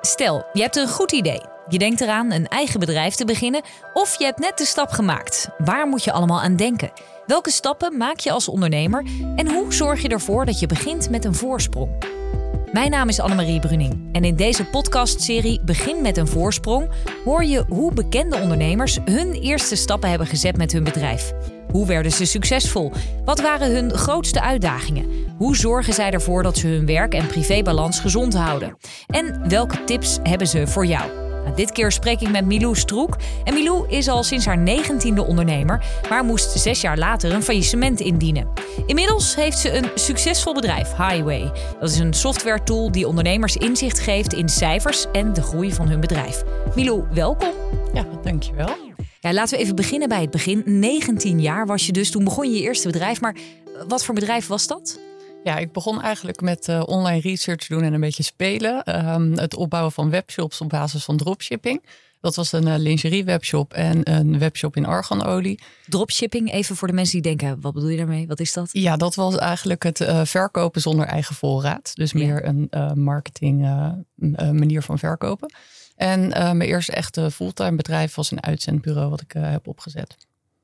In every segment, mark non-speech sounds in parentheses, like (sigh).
Stel, je hebt een goed idee. Je denkt eraan een eigen bedrijf te beginnen of je hebt net de stap gemaakt. Waar moet je allemaal aan denken? Welke stappen maak je als ondernemer en hoe zorg je ervoor dat je begint met een voorsprong? Mijn naam is Annemarie Bruning en in deze podcastserie Begin met een voorsprong hoor je hoe bekende ondernemers hun eerste stappen hebben gezet met hun bedrijf. Hoe werden ze succesvol? Wat waren hun grootste uitdagingen? Hoe zorgen zij ervoor dat ze hun werk- en privébalans gezond houden? En welke tips hebben ze voor jou? Nou, dit keer spreek ik met Milou Stroek. En Milou is al sinds haar negentiende ondernemer, maar moest zes jaar later een faillissement indienen. Inmiddels heeft ze een succesvol bedrijf, Highway. Dat is een software tool die ondernemers inzicht geeft in cijfers en de groei van hun bedrijf. Milou, welkom. Ja, dankjewel. Ja, laten we even beginnen bij het begin. 19 jaar was je dus, toen begon je je eerste bedrijf. Maar wat voor bedrijf was dat? Ja, ik begon eigenlijk met uh, online research doen en een beetje spelen. Um, het opbouwen van webshops op basis van dropshipping. Dat was een uh, lingerie webshop en een webshop in arganolie. Dropshipping, even voor de mensen die denken, wat bedoel je daarmee? Wat is dat? Ja, dat was eigenlijk het verkopen zonder eigen voorraad. Dus meer ja. een marketing manier van verkopen. En uh, mijn eerste echte fulltime bedrijf was een uitzendbureau wat ik uh, heb opgezet.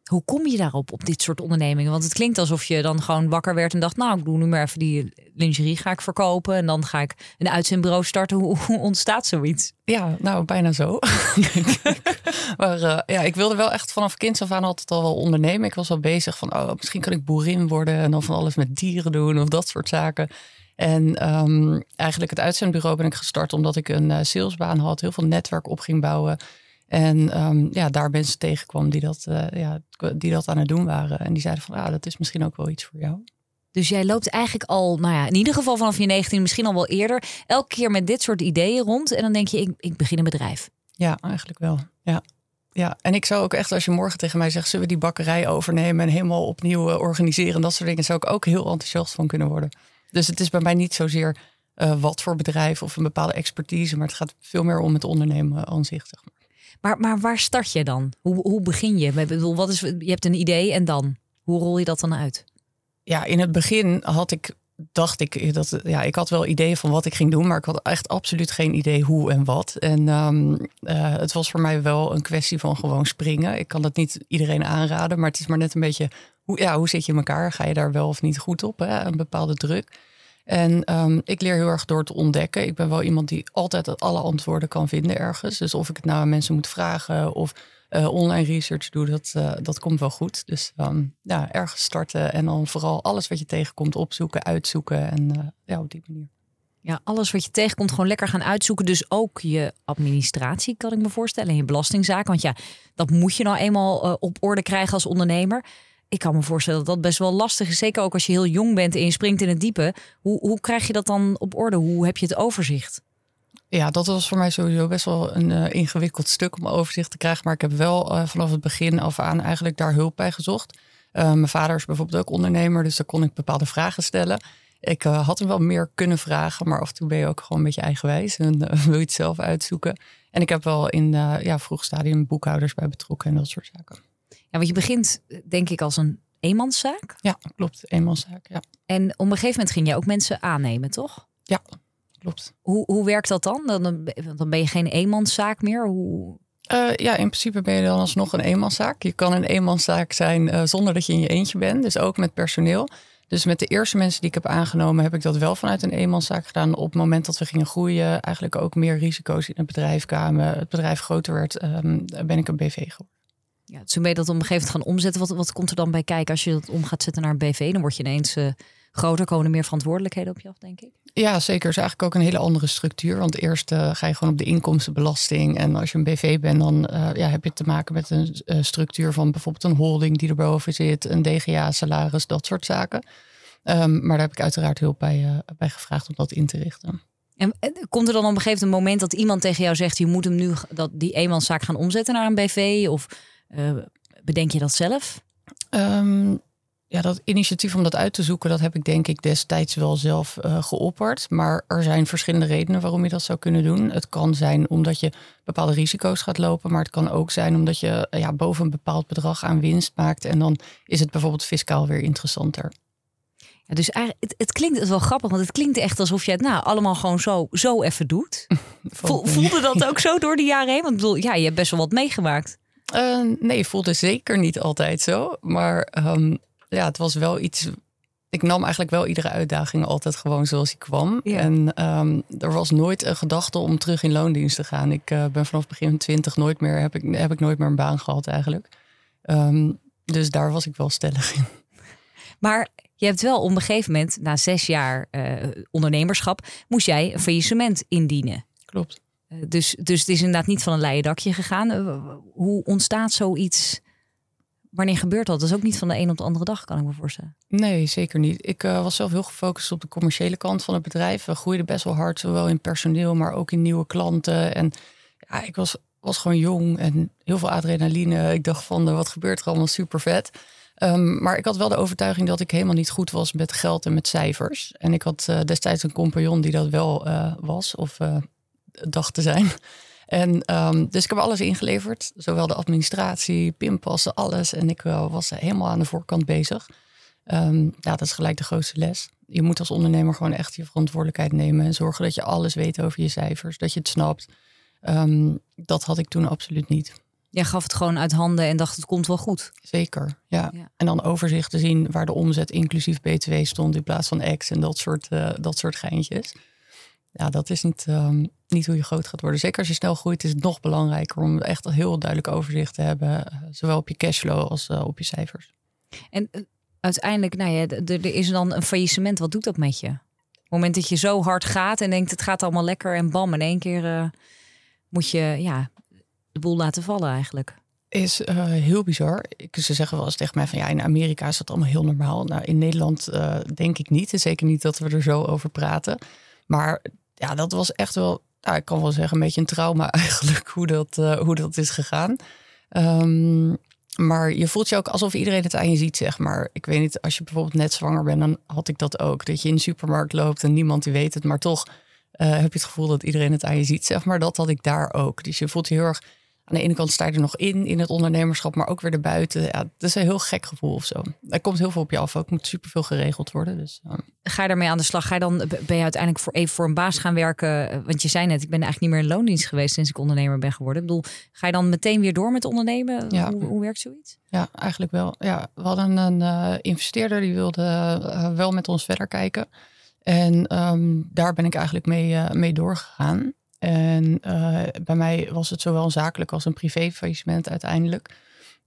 Hoe kom je daarop, op dit soort ondernemingen? Want het klinkt alsof je dan gewoon wakker werd en dacht... nou, ik doe nu maar even die lingerie ga ik verkopen... en dan ga ik een uitzendbureau starten. Hoe, hoe ontstaat zoiets? Ja, nou, bijna zo. (laughs) maar uh, ja, ik wilde wel echt vanaf kinds af aan altijd al wel ondernemen. Ik was al bezig van, oh, misschien kan ik boerin worden... en dan van alles met dieren doen of dat soort zaken... En um, eigenlijk het uitzendbureau ben ik gestart omdat ik een uh, salesbaan had, heel veel netwerk op ging bouwen. En um, ja, daar mensen tegenkwam die dat, uh, ja, die dat aan het doen waren. En die zeiden van, ah, dat is misschien ook wel iets voor jou. Dus jij loopt eigenlijk al, nou ja, in ieder geval vanaf je 19, misschien al wel eerder, elke keer met dit soort ideeën rond. En dan denk je, ik, ik begin een bedrijf. Ja, eigenlijk wel. Ja. Ja, en ik zou ook echt, als je morgen tegen mij zegt, zullen we die bakkerij overnemen en helemaal opnieuw uh, organiseren, dat soort dingen, zou ik ook heel enthousiast van kunnen worden. Dus het is bij mij niet zozeer uh, wat voor bedrijf of een bepaalde expertise, maar het gaat veel meer om het ondernemen aan zich. Zeg maar. Maar, maar waar start je dan? Hoe, hoe begin je? Ik bedoel, wat is, je hebt een idee en dan? Hoe rol je dat dan uit? Ja, in het begin had ik, dacht ik, dat, ja, ik had wel ideeën van wat ik ging doen, maar ik had echt absoluut geen idee hoe en wat. En um, uh, het was voor mij wel een kwestie van gewoon springen. Ik kan dat niet iedereen aanraden, maar het is maar net een beetje hoe, ja, hoe zit je in elkaar? Ga je daar wel of niet goed op? Hè? Een bepaalde druk. En um, ik leer heel erg door te ontdekken. Ik ben wel iemand die altijd alle antwoorden kan vinden ergens. Dus of ik het nou aan mensen moet vragen of uh, online research doe, dat, uh, dat komt wel goed. Dus um, ja, ergens starten en dan vooral alles wat je tegenkomt opzoeken, uitzoeken. En uh, ja, op die manier. Ja, alles wat je tegenkomt gewoon lekker gaan uitzoeken. Dus ook je administratie, kan ik me voorstellen. En je belastingzaken. Want ja, dat moet je nou eenmaal op orde krijgen als ondernemer ik kan me voorstellen dat dat best wel lastig is. Zeker ook als je heel jong bent en je springt in het diepe. Hoe, hoe krijg je dat dan op orde? Hoe heb je het overzicht? Ja, dat was voor mij sowieso best wel een uh, ingewikkeld stuk om overzicht te krijgen. Maar ik heb wel uh, vanaf het begin af aan eigenlijk daar hulp bij gezocht. Uh, mijn vader is bijvoorbeeld ook ondernemer, dus daar kon ik bepaalde vragen stellen. Ik had hem wel meer kunnen vragen, maar af en toe ben je ook gewoon een beetje eigenwijs en (laughs) wil je het zelf uitzoeken. En ik heb wel in ja, vroeg stadium boekhouders bij betrokken en dat soort zaken. Want je begint denk ik als een eenmanszaak. Ja, klopt. Eenmanszaak, ja. En op een gegeven moment ging je ook mensen aannemen, toch? Ja, klopt. Hoe, hoe werkt dat dan? dan? Dan ben je geen eenmanszaak meer? Hoe... Uh, ja, in principe ben je dan alsnog een eenmanszaak. Je kan een eenmanszaak zijn uh, zonder dat je in je eentje bent. Dus ook met personeel. Dus met de eerste mensen die ik heb aangenomen, heb ik dat wel vanuit een eenmanszaak gedaan. Op het moment dat we gingen groeien, eigenlijk ook meer risico's in het bedrijf kwamen. Het bedrijf groter werd, um, ben ik een BV geworden. Ja, toen ben je dat op een gegeven moment gaan omzetten. Wat, wat komt er dan bij kijken als je dat om gaat zetten naar een BV? Dan word je ineens uh, groter, komen er meer verantwoordelijkheden op je af, denk ik. Ja, zeker. is eigenlijk ook een hele andere structuur. Want eerst uh, ga je gewoon op de inkomstenbelasting. En als je een BV bent, dan uh, ja, heb je te maken met een structuur van bijvoorbeeld een holding die erboven zit, een DGA-salaris, dat soort zaken. Um, maar daar heb ik uiteraard hulp bij, bij gevraagd om dat in te richten. En komt er dan op een gegeven moment dat iemand tegen jou zegt: je moet hem nu dat die eenmanszaak gaan omzetten naar een BV? Of bedenk je dat zelf? Um, ja, dat initiatief om dat uit te zoeken, dat heb ik denk ik destijds wel zelf uh, geopperd. Maar er zijn verschillende redenen waarom je dat zou kunnen doen. Het kan zijn omdat je bepaalde risico's gaat lopen, maar het kan ook zijn omdat je ja, boven een bepaald bedrag aan winst maakt. En dan is het bijvoorbeeld fiscaal weer interessanter. Ja, dus eigenlijk, het, het klinkt wel grappig, want het klinkt echt alsof je het nou allemaal gewoon zo, zo even doet. (laughs) voelde dat ook zo door de jaren heen? Want ik bedoel, ja, je hebt best wel wat meegemaakt. Uh, nee, voelde zeker niet altijd zo. Maar ehm, ja, het was wel iets. Ik nam eigenlijk wel iedere uitdaging altijd gewoon zoals die kwam. En um, er was nooit een gedachte om terug in loondienst te gaan. Ik uh, ben vanaf begin 20 nooit meer, heb ik, heb ik nooit meer een baan gehad eigenlijk. Um, dus daar was ik wel stellig in. Maar je hebt wel op een gegeven moment, na zes jaar uh, ondernemerschap, moest jij een faillissement indienen. Klopt. Uh, dus, dus het is inderdaad niet van een leien dakje gegaan. Uh, hoe ontstaat zoiets? Wanneer gebeurt dat? Dat is ook niet van de een op de andere dag, kan ik me voorstellen. Nee, zeker niet. Ik was zelf heel gefocust op de commerciële kant van het bedrijf. We groeiden best wel hard, zowel in personeel, maar ook in nieuwe klanten. En ja, ik was, was gewoon jong en heel veel adrenaline. Ik dacht van, wat gebeurt er allemaal super vet. Um, maar ik had wel de overtuiging dat ik helemaal niet goed was met geld en met cijfers. En ik had destijds een compagnon die dat wel was, of dacht te zijn. En um, dus ik heb alles ingeleverd, zowel de administratie, pinpassen, alles. En ik was helemaal aan de voorkant bezig. Um, ja, dat is gelijk de grootste les. Je moet als ondernemer gewoon echt je verantwoordelijkheid nemen en zorgen dat je alles weet over je cijfers, dat je het snapt. dat had ik toen absoluut niet. Jij gaf het gewoon uit handen en dacht het komt wel goed. Zeker, ja. En dan overzicht te zien waar de omzet inclusief BTW stond in plaats van X en dat soort, uh, dat soort geintjes. Ja, dat is niet, um, niet hoe je groot gaat worden. Zeker als je snel groeit is het nog belangrijker om echt een heel duidelijk overzicht te hebben. Uh, zowel op je cashflow als uh, op je cijfers. En uiteindelijk, nou ja, er is dan een faillissement. Wat doet dat met je? Op het moment dat je zo hard gaat en denkt het gaat allemaal lekker en bam, in één keer moet je ja, de boel laten vallen eigenlijk? Is uh, heel bizar. Ik, ze zeggen wel eens tegen mij van ja, in Amerika is dat allemaal heel normaal. Nou, in Nederland uh, denk ik niet. En zeker niet dat we er zo over praten. Maar ja, dat was echt wel, nou, ik kan wel zeggen, een beetje een trauma (laughs) eigenlijk hoe dat, uh, hoe dat is gegaan. Um, maar je voelt je ook alsof iedereen het aan je ziet, zeg maar. Ik weet niet, als je bijvoorbeeld net zwanger bent, dan had ik dat ook. Dat je in de supermarkt loopt en niemand die weet het, maar toch heb je het gevoel dat iedereen het aan je ziet, zeg maar. Dat had ik daar ook. Dus je voelt je heel erg aan de ene kant sta je er nog in, in het ondernemerschap, maar ook weer erbuiten. Ja, dat is een heel gek gevoel of zo. Er komt heel veel op je af. Ook moet superveel geregeld worden. Dus, Ga je daarmee aan de slag? Ga je dan, ben je uiteindelijk voor even voor een baas gaan werken? Want je zei net, ik ben eigenlijk niet meer in loondienst geweest sinds ik ondernemer ben geworden. Ik bedoel, ga je dan meteen weer door met ondernemen? Ja. Hoe, hoe werkt zoiets? Ja, eigenlijk wel. Ja, we hadden een uh, investeerder die wilde uh, wel met ons verder kijken. En um, daar ben ik eigenlijk mee, uh, mee doorgegaan. En uh, bij mij was het zowel een zakelijk als een privé faillissement uiteindelijk.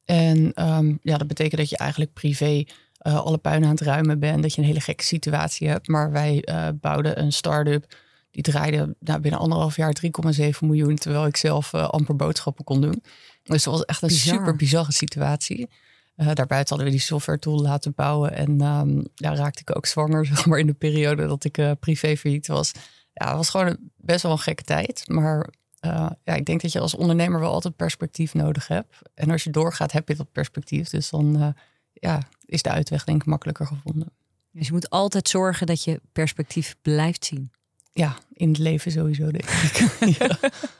En um, ja, dat betekent dat je eigenlijk privé uh, alle puin aan het ruimen bent. Dat je een hele gekke situatie hebt. Maar wij uh, bouwden een start-up. Die draaide nou, binnen anderhalf jaar 3,7 miljoen. Terwijl ik zelf amper boodschappen kon doen. Dus dat was echt een Bizar. super bizarre situatie. daarbuiten hadden we die software tool laten bouwen. En um, daar raakte ik ook zwanger, (laughs) zeg maar, in de periode dat ik privé failliet was ja, het was gewoon best wel een gekke tijd. Maar uh, ja, ik denk dat je als ondernemer wel altijd perspectief nodig hebt. En als je doorgaat, heb je dat perspectief. Dus dan uh, ja, is de uitweg denk ik makkelijker gevonden. Dus je moet altijd zorgen dat je perspectief blijft zien. Ja, in het leven sowieso denk ik. (laughs) (laughs) ja,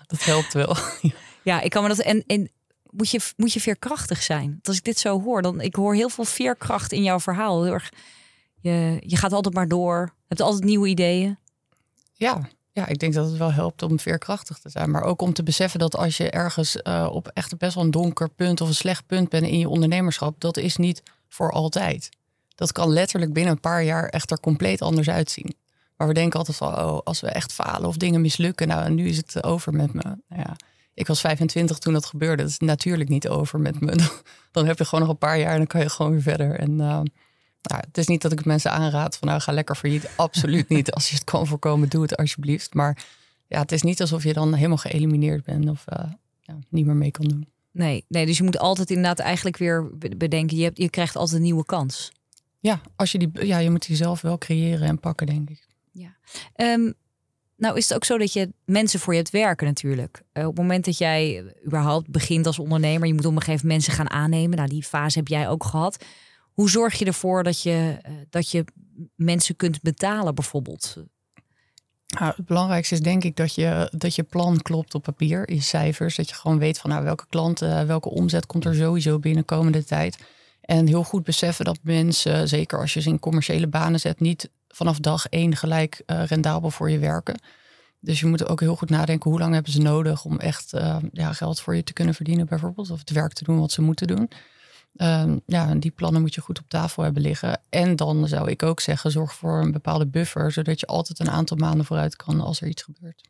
dat helpt wel. ja, ik kan me dat... En, en moet je, moet je veerkrachtig zijn? Want als ik dit zo hoor, dan ik hoor heel veel veerkracht in jouw verhaal. Heel erg, je, je gaat altijd maar door. hebt altijd nieuwe ideeën. Ja, ja, ik denk dat het wel helpt om veerkrachtig te zijn. Maar ook om te beseffen dat als je ergens uh, op echt best wel een donker punt of een slecht punt bent in je ondernemerschap, dat is niet voor altijd. Dat kan letterlijk binnen een paar jaar echt er compleet anders uitzien. Maar we denken altijd van, oh, als we echt falen of dingen mislukken, nou, nu is het over met me. Nou ja, ik was 25 toen dat gebeurde. Dat is natuurlijk niet over met me. (laughs) Dan heb je gewoon nog een paar jaar en dan kan je gewoon weer verder. En uh, nou, het is niet dat ik mensen aanraad van nou ga lekker failliet. Absoluut niet. Als je het kan voorkomen, doe het alsjeblieft. Maar ja, het is niet alsof je dan helemaal geëlimineerd bent of uh, ja, niet meer mee kan doen. Nee, nee, dus je moet altijd inderdaad eigenlijk weer bedenken, je, hebt, je krijgt altijd een nieuwe kans. Ja, als je, die, ja, je moet die zelf wel creëren en pakken, denk ik. Ja. Um, nou is het ook zo dat je mensen voor je hebt werken natuurlijk. Uh, op het moment dat jij überhaupt begint als ondernemer, je moet op een gegeven moment mensen gaan aannemen. Nou, die fase heb jij ook gehad. Hoe zorg je ervoor dat je, uh, dat je mensen kunt betalen bijvoorbeeld? Nou, het belangrijkste is denk ik dat je, dat je plan klopt op papier, je cijfers. Dat je gewoon weet van nou, welke klanten, welke omzet komt er sowieso binnen komende tijd. En heel goed beseffen dat mensen, zeker als je ze in commerciële banen zet, niet vanaf dag één gelijk uh, rendabel voor je werken. Dus je moet ook heel goed nadenken hoe lang hebben ze nodig om echt ja, geld voor je te kunnen verdienen, bijvoorbeeld. Of het werk te doen wat ze moeten doen. Um, ja, die plannen moet je goed op tafel hebben liggen. En dan zou ik ook zeggen, zorg voor een bepaalde buffer, zodat je altijd een aantal maanden vooruit kan als er iets gebeurt.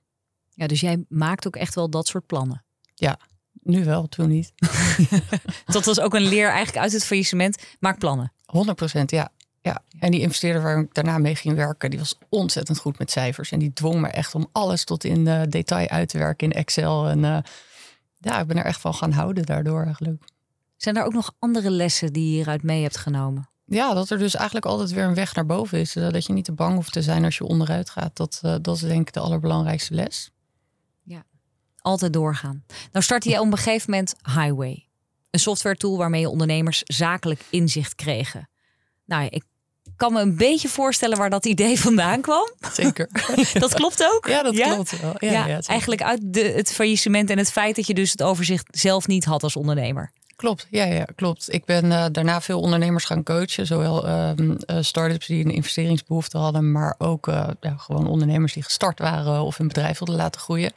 Ja, dus jij maakt ook echt wel dat soort plannen. Ja, nu wel, toen niet. (laughs) dat was ook een leer eigenlijk uit het faillissement. Maak plannen. 100 procent, ja. Ja, en die investeerder waar ik daarna mee ging werken, die was ontzettend goed met cijfers. En die dwong me echt om alles tot in uh, detail uit te werken in Excel. En uh, ja, ik ben er echt van gaan houden daardoor eigenlijk. Zijn er ook nog andere lessen die je hieruit mee hebt genomen? Ja, dat er dus eigenlijk altijd weer een weg naar boven is. Dat je niet te bang hoeft te zijn als je onderuit gaat. Dat, uh, dat is denk ik de allerbelangrijkste les. Ja, altijd doorgaan. Nou startte je op een gegeven moment Highway. Een software tool waarmee je ondernemers zakelijk inzicht kregen. Nou, ik kan me een beetje voorstellen waar dat idee (laughs) vandaan kwam. Zeker. (laughs) dat klopt ook? Ja, dat klopt wel. Ja, ja, eigenlijk uit de, het faillissement en het feit dat je dus het overzicht zelf niet had als ondernemer. Klopt, ja, ja klopt. Ik ben uh, daarna veel ondernemers gaan coachen. Zowel uh, start-ups die een investeringsbehoefte hadden, maar ook eh, ja, gewoon ondernemers die gestart waren of hun bedrijf wilden laten groeien.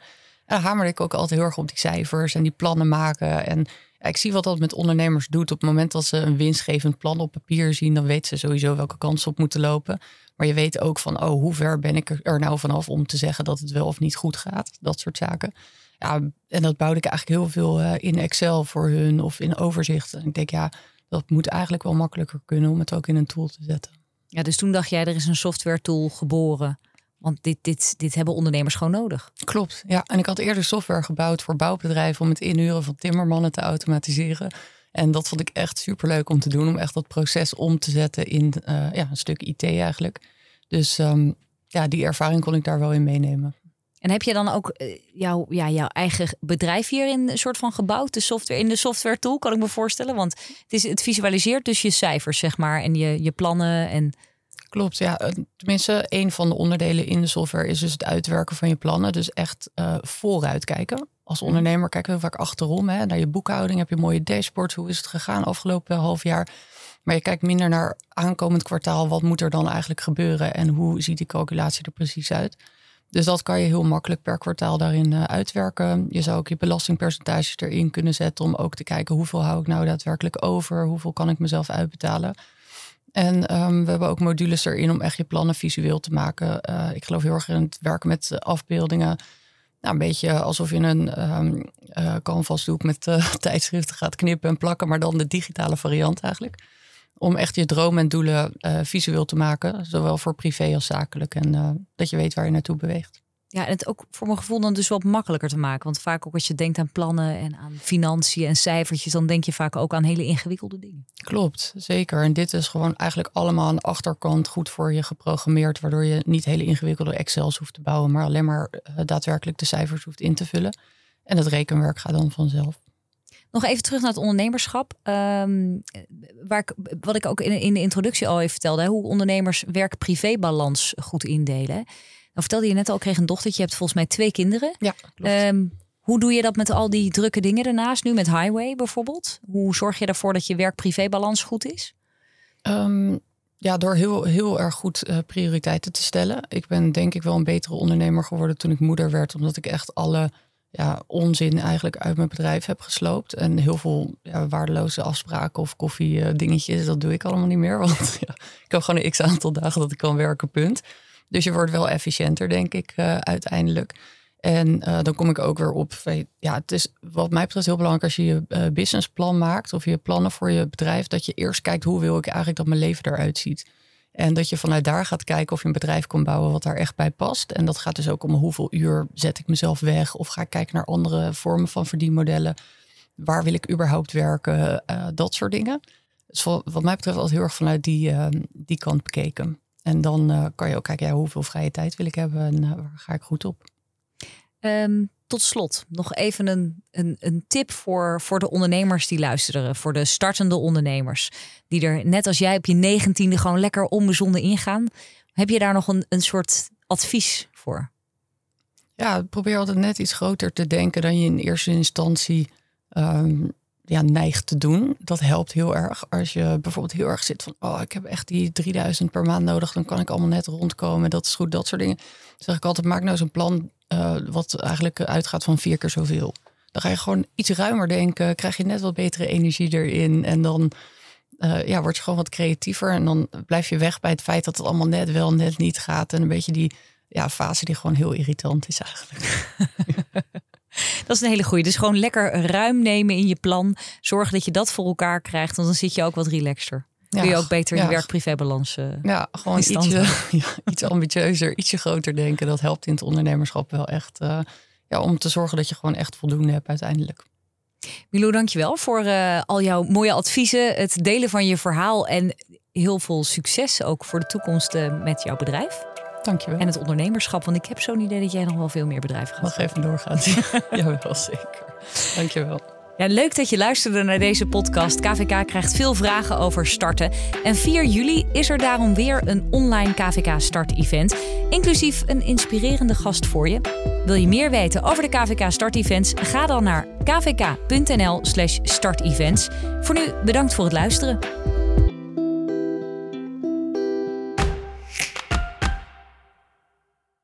En dan hamerde ik ook altijd heel erg op die cijfers en die plannen maken. En ik zie wat dat met ondernemers doet. Op het moment dat ze een winstgevend plan op papier zien, dan weten ze sowieso welke kansen op moeten lopen. Maar je weet ook van, oh, hoe ver ben ik er nou vanaf om te zeggen dat het wel of niet goed gaat. Dat soort zaken. Ja, en dat bouwde ik eigenlijk heel veel uh, in Excel voor hun of in overzicht. En ik denk, ja, dat moet eigenlijk wel makkelijker kunnen om het ook in een tool te zetten. Ja, dus toen dacht jij, er is een software tool geboren. Want dit, dit, dit hebben ondernemers gewoon nodig. Klopt, ja. En ik had eerder software gebouwd voor bouwbedrijven om het inhuren van timmermannen te automatiseren. En dat vond ik echt superleuk om te doen, om echt dat proces om te zetten in uh, ja, een stuk IT eigenlijk. Dus um, ja, die ervaring kon ik daar wel in meenemen. En heb je dan ook uh, jouw, ja, jouw eigen bedrijf hierin een soort van gebouwd? De software, in de software tool kan ik me voorstellen. Want het, is, het visualiseert dus je cijfers, zeg maar, en je, je plannen en... Klopt, ja. Tenminste, een van de onderdelen in de software is dus het uitwerken van je plannen. Dus echt uh, vooruit kijken. Als ondernemer kijken we vaak achterom. Hè, naar je boekhouding, heb je mooie dashboards. Hoe is het gegaan afgelopen half jaar? Maar je kijkt minder naar aankomend kwartaal. Wat moet er dan eigenlijk gebeuren? En hoe ziet die calculatie er precies uit? Dus dat kan je heel makkelijk per kwartaal daarin uh, uitwerken. Je zou ook je belastingpercentages erin kunnen zetten om ook te kijken hoeveel hou ik nou daadwerkelijk over, hoeveel kan ik mezelf uitbetalen. En um, we hebben ook modules erin om echt je plannen visueel te maken. Uh, ik geloof heel erg in het werken met afbeeldingen. Nou, een beetje alsof je een um, uh, canvas doet met (laughs) tijdschriften gaat knippen en plakken, maar dan de digitale variant eigenlijk. Om echt je dromen en doelen visueel te maken, zowel voor privé als zakelijk. En dat je weet waar je naartoe beweegt. Ja, en het ook voor mijn gevoel dan dus wat makkelijker te maken. Want vaak ook als je denkt aan plannen en aan financiën en cijfertjes, dan denk je vaak ook aan hele ingewikkelde dingen. Klopt, zeker. En dit is gewoon eigenlijk allemaal aan de achterkant goed voor je geprogrammeerd, waardoor je niet hele ingewikkelde Excels hoeft te bouwen, maar alleen maar daadwerkelijk de cijfers hoeft in te vullen. En het rekenwerk gaat dan vanzelf. Nog even terug naar het ondernemerschap. Um, waar ik, wat ik ook in, in de introductie al even vertelde, hoe ondernemers werk-privé-balans goed indelen. Dan vertelde je net al, kreeg een dochtertje, je hebt volgens mij twee kinderen. Ja, um, hoe doe je dat met al die drukke dingen ernaast, nu met Highway bijvoorbeeld? Hoe zorg je ervoor dat je werk-privé-balans goed is? Um, ja, door heel, heel erg goed uh, prioriteiten te stellen. Ik ben denk ik wel een betere ondernemer geworden toen ik moeder werd, omdat ik echt alle ja, onzin eigenlijk uit mijn bedrijf heb gesloopt. En heel veel ja, waardeloze afspraken of koffie uh, dingetjes, dat doe ik allemaal niet meer. (laughs) Want ja, ik heb gewoon een x aantal dagen dat ik kan werken, punt. Dus je wordt wel efficiënter, denk ik, uh, uiteindelijk. En uh, dan kom ik ook weer op. Ja, het is wat mij betreft heel belangrijk als je je uh, businessplan maakt of je plannen voor je bedrijf, dat je eerst kijkt hoe wil ik eigenlijk dat mijn leven eruit ziet. En dat je vanuit daar gaat kijken of je een bedrijf kan bouwen wat daar echt bij past. En dat gaat dus ook om hoeveel uur zet ik mezelf weg of ga ik kijken naar andere vormen van verdienmodellen. Waar wil ik überhaupt werken? Uh, dat soort dingen. Dus wat mij betreft altijd heel erg vanuit die, die kant bekeken. En dan kan je ook kijken, ja, hoeveel vrije tijd wil ik hebben en waar ga ik goed op. Um, tot slot, nog even een, een, een, tip voor, voor de ondernemers die luisteren, voor de startende ondernemers, die er net als jij op je negentiende gewoon lekker onbezonnen ingaan. Heb je daar nog een, een soort advies voor? Ja, probeer altijd net iets groter te denken dan je in eerste instantie um, ja, neigt te doen. Dat helpt heel erg. Als je bijvoorbeeld heel erg zit van, oh, ik heb echt die 3000 per maand nodig, dan kan ik allemaal net rondkomen. Dat is goed, dat soort dingen. Zeg ik altijd, maak nou eens een plan uh, wat eigenlijk uitgaat van vier keer zoveel. Dan ga je gewoon iets ruimer denken, krijg je net wat betere energie erin. En dan uh, ja, word je gewoon wat creatiever. En dan blijf je weg bij het feit dat het allemaal net wel, net niet gaat. En een beetje die ja, fase die gewoon heel irritant is eigenlijk. (laughs) Dat is een hele goede. Dus gewoon lekker ruim nemen in je plan. Zorgen dat je dat voor elkaar krijgt. Want dan zit je ook wat relaxter. Kun je ook beter in werk-privé-balans uh, Ja, gewoon ietsje, (laughs) ja, iets ambitieuzer, ietsje groter denken. Dat helpt in het ondernemerschap wel echt. Uh, ja, om te zorgen dat je gewoon echt voldoende hebt uiteindelijk. Milo, dankjewel voor uh, al jouw mooie adviezen. Het delen van je verhaal. En heel veel succes ook voor de toekomst met jouw bedrijf. Dankjewel. En het ondernemerschap, want ik heb zo'n idee dat jij nog wel veel meer bedrijven gaat. Mag even doorgaan. (laughs) (laughs) ja, wel zeker. Dankjewel. Ja, leuk dat je luisterde naar deze podcast. KVK krijgt veel vragen over starten. En 4 juli is er daarom weer een online KVK Start Event. Inclusief een inspirerende gast voor je. Wil je meer weten over de KVK Start Events? Ga dan naar kvk.nl/slash startevents. Voor nu bedankt voor het luisteren.